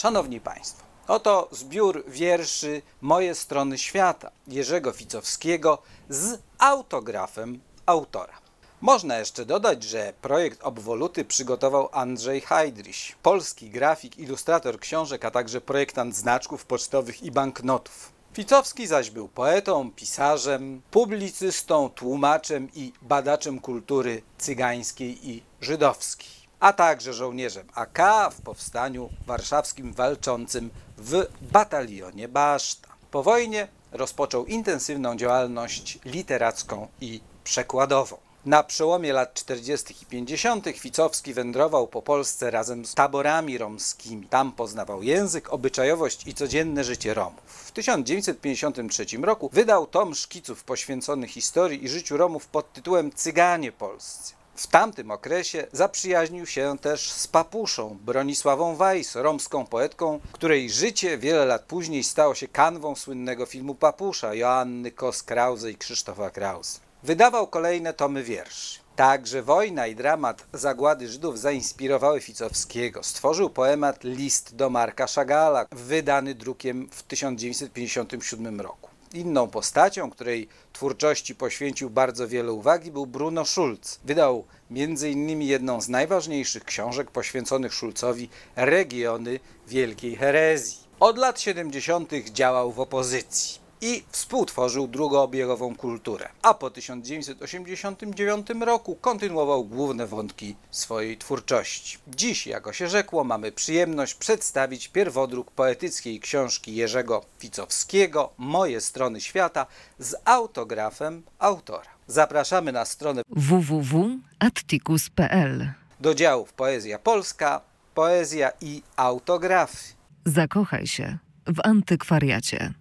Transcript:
Szanowni Państwo, oto zbiór wierszy Moje strony świata Jerzego Ficowskiego z autografem autora. Można jeszcze dodać, że projekt obwoluty przygotował Andrzej Hajdryś, polski grafik, ilustrator książek, a także projektant znaczków pocztowych i banknotów. Ficowski zaś był poetą, pisarzem, publicystą, tłumaczem i badaczem kultury cygańskiej i żydowskiej, a także żołnierzem AK w powstaniu warszawskim walczącym w batalionie Baszta. Po wojnie rozpoczął intensywną działalność literacką i przekładową. Na przełomie lat 40. i 50. Ficowski wędrował po Polsce razem z taborami romskimi. Tam poznawał język, obyczajowość i codzienne życie Romów. W 1953 roku wydał tom szkiców poświęcony historii i życiu Romów pod tytułem Cyganie Polscy. W tamtym okresie zaprzyjaźnił się też z papuszą Bronisławą Weiss, romską poetką, której życie wiele lat później stało się kanwą słynnego filmu Papusza Joanny Kos-Krause i Krzysztofa Krause. Wydawał kolejne tomy wierszy. Także wojna i dramat zagłady Żydów zainspirowały Ficowskiego. Stworzył poemat List do Marka Szagala, wydany drukiem w 1957 roku. Inną postacią, której twórczości poświęcił bardzo wiele uwagi, był Bruno Schulz. Wydał m.in. jedną z najważniejszych książek poświęconych Schulzowi Regiony Wielkiej Herezji. Od lat 70. działał w opozycji i współtworzył drugoobiegową kulturę. A po 1989 roku kontynuował główne wątki swojej twórczości. Dziś, jako się rzekło, mamy przyjemność przedstawić pierwodruk poetyckiej książki Jerzego Ficowskiego Moje strony świata z autografem autora. Zapraszamy na stronę www.atticus.pl do działów Poezja Polska, Poezja i Autografy. Zakochaj się w antykwariacie.